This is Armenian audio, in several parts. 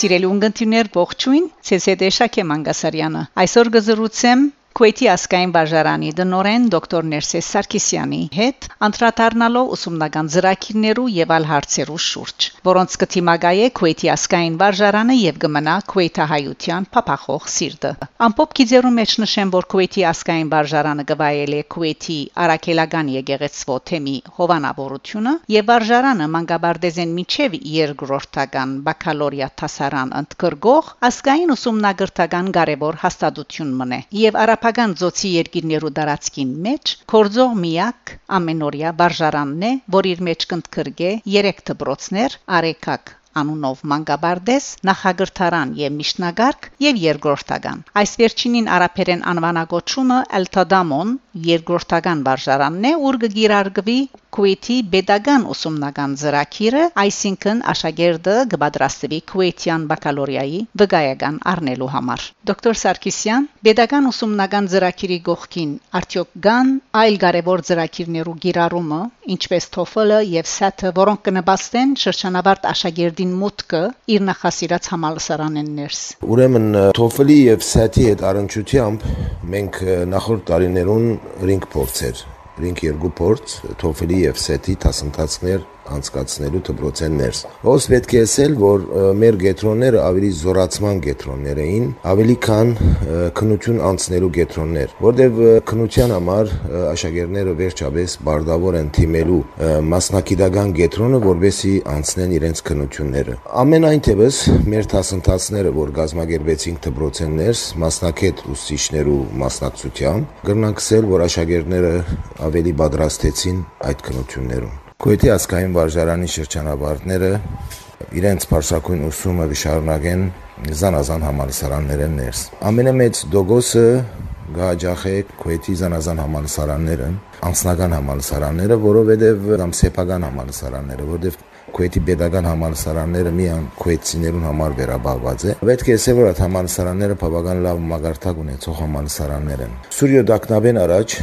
Սիրելի ունգընտիրներ ողջույն, ՑՍԴ Շակե Մանգասարյանը։ Այսօր գզրուցեմ Քուեյթի ասկային բաժարանի դնորեն դոկտոր Ներսես Սարգսյանի հետ անդրադառնալով ուսումնական ծրագիրներու եւ այլ հարցերու շուրջ, որոնց կթիմագայե Քուեյթի ասկային բաժարանը եւ կմնա Քուեյթահայության փապախող սիրտը։ Ամփոփ գիծերու մեջ նշեմ, որ Քուեյթի ասկային բաժարանը գվայել է Քուեյթի արաքելական եկեղեցվո թեմի հովանավորությունը եւ բաժարանը մանկաբարձեն միջև երկրորդական բակալորիա հասարան ընդգրկող ասկային ուսումնագրթական կարևոր հաստատություն մնե եւ արաբական ծոցի երկիրներու դարածքին մեջ կորձող միակ ամենօրյա բարժարանն է, որ իր մեջ կընդգրկե 3 դբրոցներ, արեկակ անունով մանկաբարձ, նախագրթարան եւ միշնագարք եւ երկրորդական։ Այս վերջինին արաբերեն անվանագոչումը Eltadamon երկրորդական վարժարանն է, ուր գիրարգվի Քուեյթի pedagogan ուսումնական ծրագիրը, այսինքն աշակերտը կպատրաստվի Քուեյթյան բակալորիայի վկայական առնելու համար։ Դոկտոր Սարգսյան, pedagogan ուսումնական ծրագիրի գողքին արդյոք կան այլ կարևոր ծրագիրներու գիրառումը, ինչպես TOEFL-ը եւ SAT-ը, որոնք կնպաստեն շրջանավարտ աշակերտին մուտքը իր նախասիրած համալսարանեն ներս։ Ուրեմն TOEFL-ի եւ SAT-ի հետ առնչությամբ մենք նախորդ տարիներուն ռինգ փորձեր Link 2 փորձ TOEFL-ի եւ SET-ի դասընթացներ անցկացնելու դպրոցեն ներս։ Ոնց պետք է ասել, որ մեր գետրոնները ավելի զորացման գետրոններ էին, ավելի քան քնություն անցնելու գետրոններ, որտեղ քնության համար աշակերտները վերջապես բարդավոր են թիմելու մասնակիտական գետրոնը, որբեսի անցնեն իրենց քնությունները։ Ամենայն թևս մեր դասընթացները, որ գազմագերբեցինք դպրոցեն ներս, մասնակետ ուսուցիչներու մասնակցությամբ, կրնանքսել, որ աշակերտները ավելի պատրաստեցին այդ քնություններում։ Քուեթի ասկային վարժարանի շրջանավարտները իրենց բարձակույն ուսումը կշարունակեն զանազան համալսարաններեն ներս։ Ամենամեծ դոգոսը գաճախե Քուեթի զանազան համալսարանները, անձնական համալսարանները, որովհետև կամ սեփական համալսարանները, որովհետև Քուեթի pedagogan համալսարանները միան քուեթցիներուն համար վերաբաղված է։ Պետք է ասել, որ այդ համալսարանները բավական լավ մագարտակ ունեցող համալսարաններ են։ Սուրյո Դակնաբեն առաջ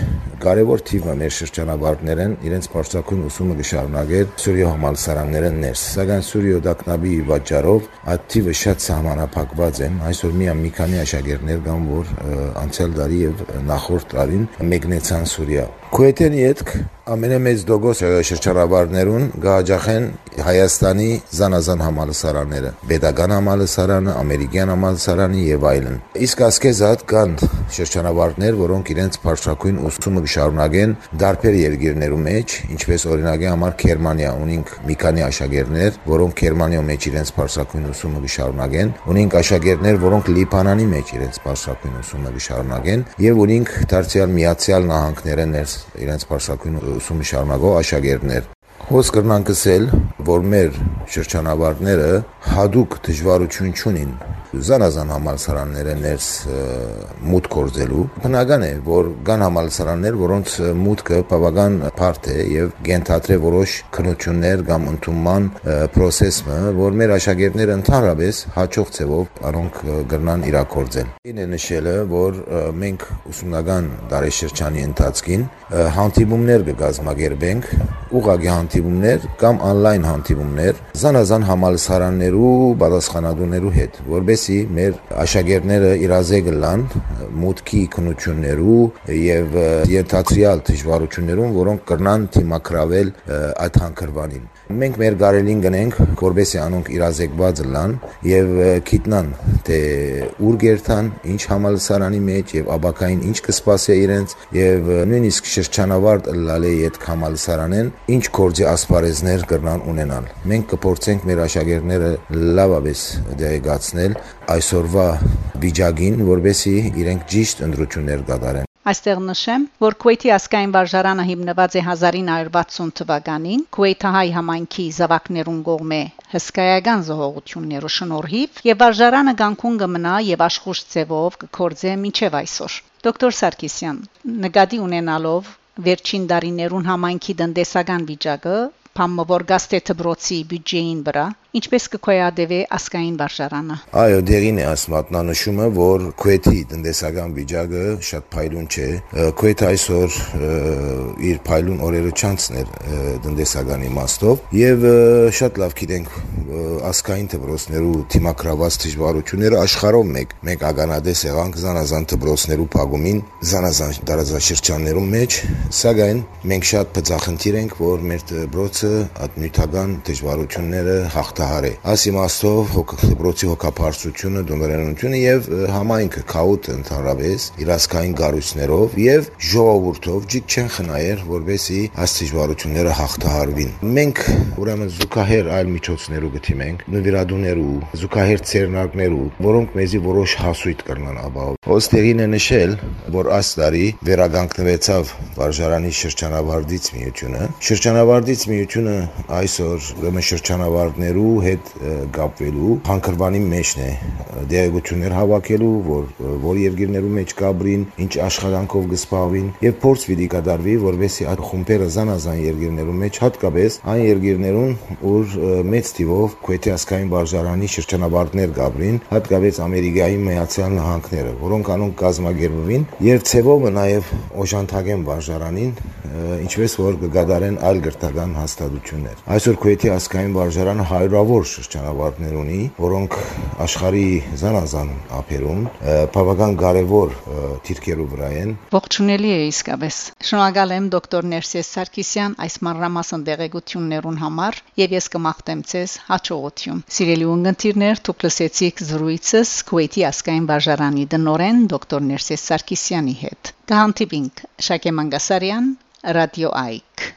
կարևոր թիվը մեր շրջանավարտներեն իրենց բարձրակույն ուսումը կշարունակեր Սուրյո համալսարաններեն ներս։ Սակայն Սուրյո Դակնաբի վաճառով այդ թիվը շատ սահմանափակված է։ Այսօր միան մի քանի աշակերտներ կան, որ անցյալ տարի եւ նախորդ տարին մեկնեցան Սուրյա։ Քուեթենի յետք ամենամեծ դոգոս շրջանավարներուն գահաջախեն Հայաստանի զանազան համալսարանները, Պետական համալսարանը, Ամերիկյան համալսարանը եւ այլն։ Իսկ ասկեզատ կան շրջանավարտներ, որոնք իրենց բարձրակույն ուսումը կշարունակեն դարբեր երկիրներու մեջ, ինչպես օրինակի համար Գերմանիա ունենք մի քանի աշակերտներ, որոնք Գերմանիա մեջ իրենց բարձրակույն ուսումը կշարունակեն, ունենք աշակերտներ, որոնք Լիբանանի մեջ իրենց բարձրակույն ուսումը կշարունակեն եւ ունենք դարձյալ Միացյալ Նահանգները ներս իրենց բարձրակույն ուսումը շարունակող աշակերտներ Հոս կրնանք ասել, որ մեր շրջանավարտները հadoop դժվարություն չունին զանազան համալսարանները ներս մուտք կորձելու բնական է որ կան համալսարաններ որոնց մուտքը բավական բարդ է եւ գենթատրե որոշ քննություններ կամ ընդունման process-ը որ մեր աշակերտները ընդհանրապես հաջող ձևով առոնք գրնան իրակորձել ինը նշելը որ մենք ուսումնական դարաշրջանի ընթացքին հանդիպումներ կգազմագերբենք ուղղակի հանդիպումներ կամ on-line հանդիպումներ զանազան համալսարաններու պատասխանատուներու հետ որբես որպեսի մեր աշակերտները իրազեկ լան մուտքի քնություններու եւ ենթացրիալ դժվարություններուն, որոնք կրնան թիմակրավել այդ հանգրվանին։ Մենք մեր գարելին գնենք, որպեսի անոնք իրազեկված լան եւ գիտնան թե ուր գերտան, ինչ համալսարանի մեջ եւ աբակային ինչ կսպասի իրենց եւ նույնիսկ շրջանավարտ լալե այդ համալսարանեն ինչ կորձի ասպարեզներ կրնան ունենալ։ Մենք կփորձենք մեր աշակերտները լավապես դեղեցնել այսօրվա վիճակին, որբեսի իրենք ճիշտ ընդրություններ կատարեն։ Այստեղ նշեմ, որ Քուեյթի ասկային վարժարանը հիմնված է 1960 թվականին Քուեյթահայ համայնքի զավակներուն կողմէ հսկայական զողողություններու շնորհիվ եւ վարժարանը Գանկուն կմնա եւ աշխուժ ձևով կկործե մինչեւ այսօր։ Դոկտոր Սարգսյան, նկատի ունենալով վերջին դարիներուն համայնքի տնտեսական վիճակը, Փամմավոր գաստեթը բրոցի բյուջեին վրա ինչպես կկոյադեվի ասկային վարժարանը։ Այո, դերին է ասմատնանշումը, որ Քուեթի տնտեսական վիճակը շատ փայլուն չէ։ Քուեթը այսօր իր փայլուն օրերը չանցներ տնտեսական իմաստով եւ շատ լավ գիտենք ասկային դպրոցներու թիմակրաված դժվարությունները աշխարհով մեկ մենք ագանադես եղանք զանազան դպրոցներու փակումին զանազան տարածաշրջաններում մեջ սակայն մենք շատ բծախնդիր ենք որ մեր դպրոցը այդ նյութական դժվարությունները հաղթահարե աս իմաստով դպրոցի հոգապարծությունը դոնորենությունը եւ համայնքը քաուտ ընդհանրապես իրասկային գարույցներով եւ ժողովուրդով ջիկ չեն խնայեր որբեսի այս դժվարությունները հաղթահարվին մենք ուրեմն զուգահեռ այլ միջոցներով գտիմենք նվիրադուներու զուգահեռ ցերնակներու որոնք մեզի որոշ հասույթ կրնան ապահով ոստերին է նշել որ այս տարի վերագանքնվեցավ վարժարանի շրջանավարտից միությունը շրջանավարտից միությունը այսօր ուրեմն շրջանավարտներու գտնվելու, հետ գապվելու հանքրվանի մեջն է, դեղեցություններ հավաքելու, որ որ երկիրներու մեջ կաբրին, ինչ աշխատանքով գսպավին եւ փորձ պիտի կատարվի, որովհետեւ այդ խումբերը զանազան երկիրներու մեջ հատկապես այն երկիրներուն, որ մեծ տիվով քուեթի ասկային բաժարանի շրջանավարտներ գաբրին, հատկապես Ամերիկայի միացյալ նահանգները, որոնք անոնք կազմակերպվին եւ ցեվով նաեւ օժանդակեն բաժարանին, ինչպես որ կգադարեն այլ գրթական հաստատություններ։ Այսօր քուեթի ասկային բաժարանը 100 ուղղավոր շրջանավարտներ ունի, որոնք աշխարհի զանազան ափերում բավական կարևոր թիրքերու վրա են։ Ողջունելի է իսկապես։ Շնորհակալ եմ դոկտոր Ներսես Սարգսյան այս մանրամասն աջակցություններուն համար եւ ես կմաղթեմ ցեզ հաջողություն։ Սիրելի ուղդիրներ, դուք լսեցիք զրույցս Քուեյթի ասկային վարժարանի դնորեն դոկտոր Ներսես Սարգսյանի հետ։ Կհանդիպինք Շակե Մանգասարյան, Ռադիո Այք։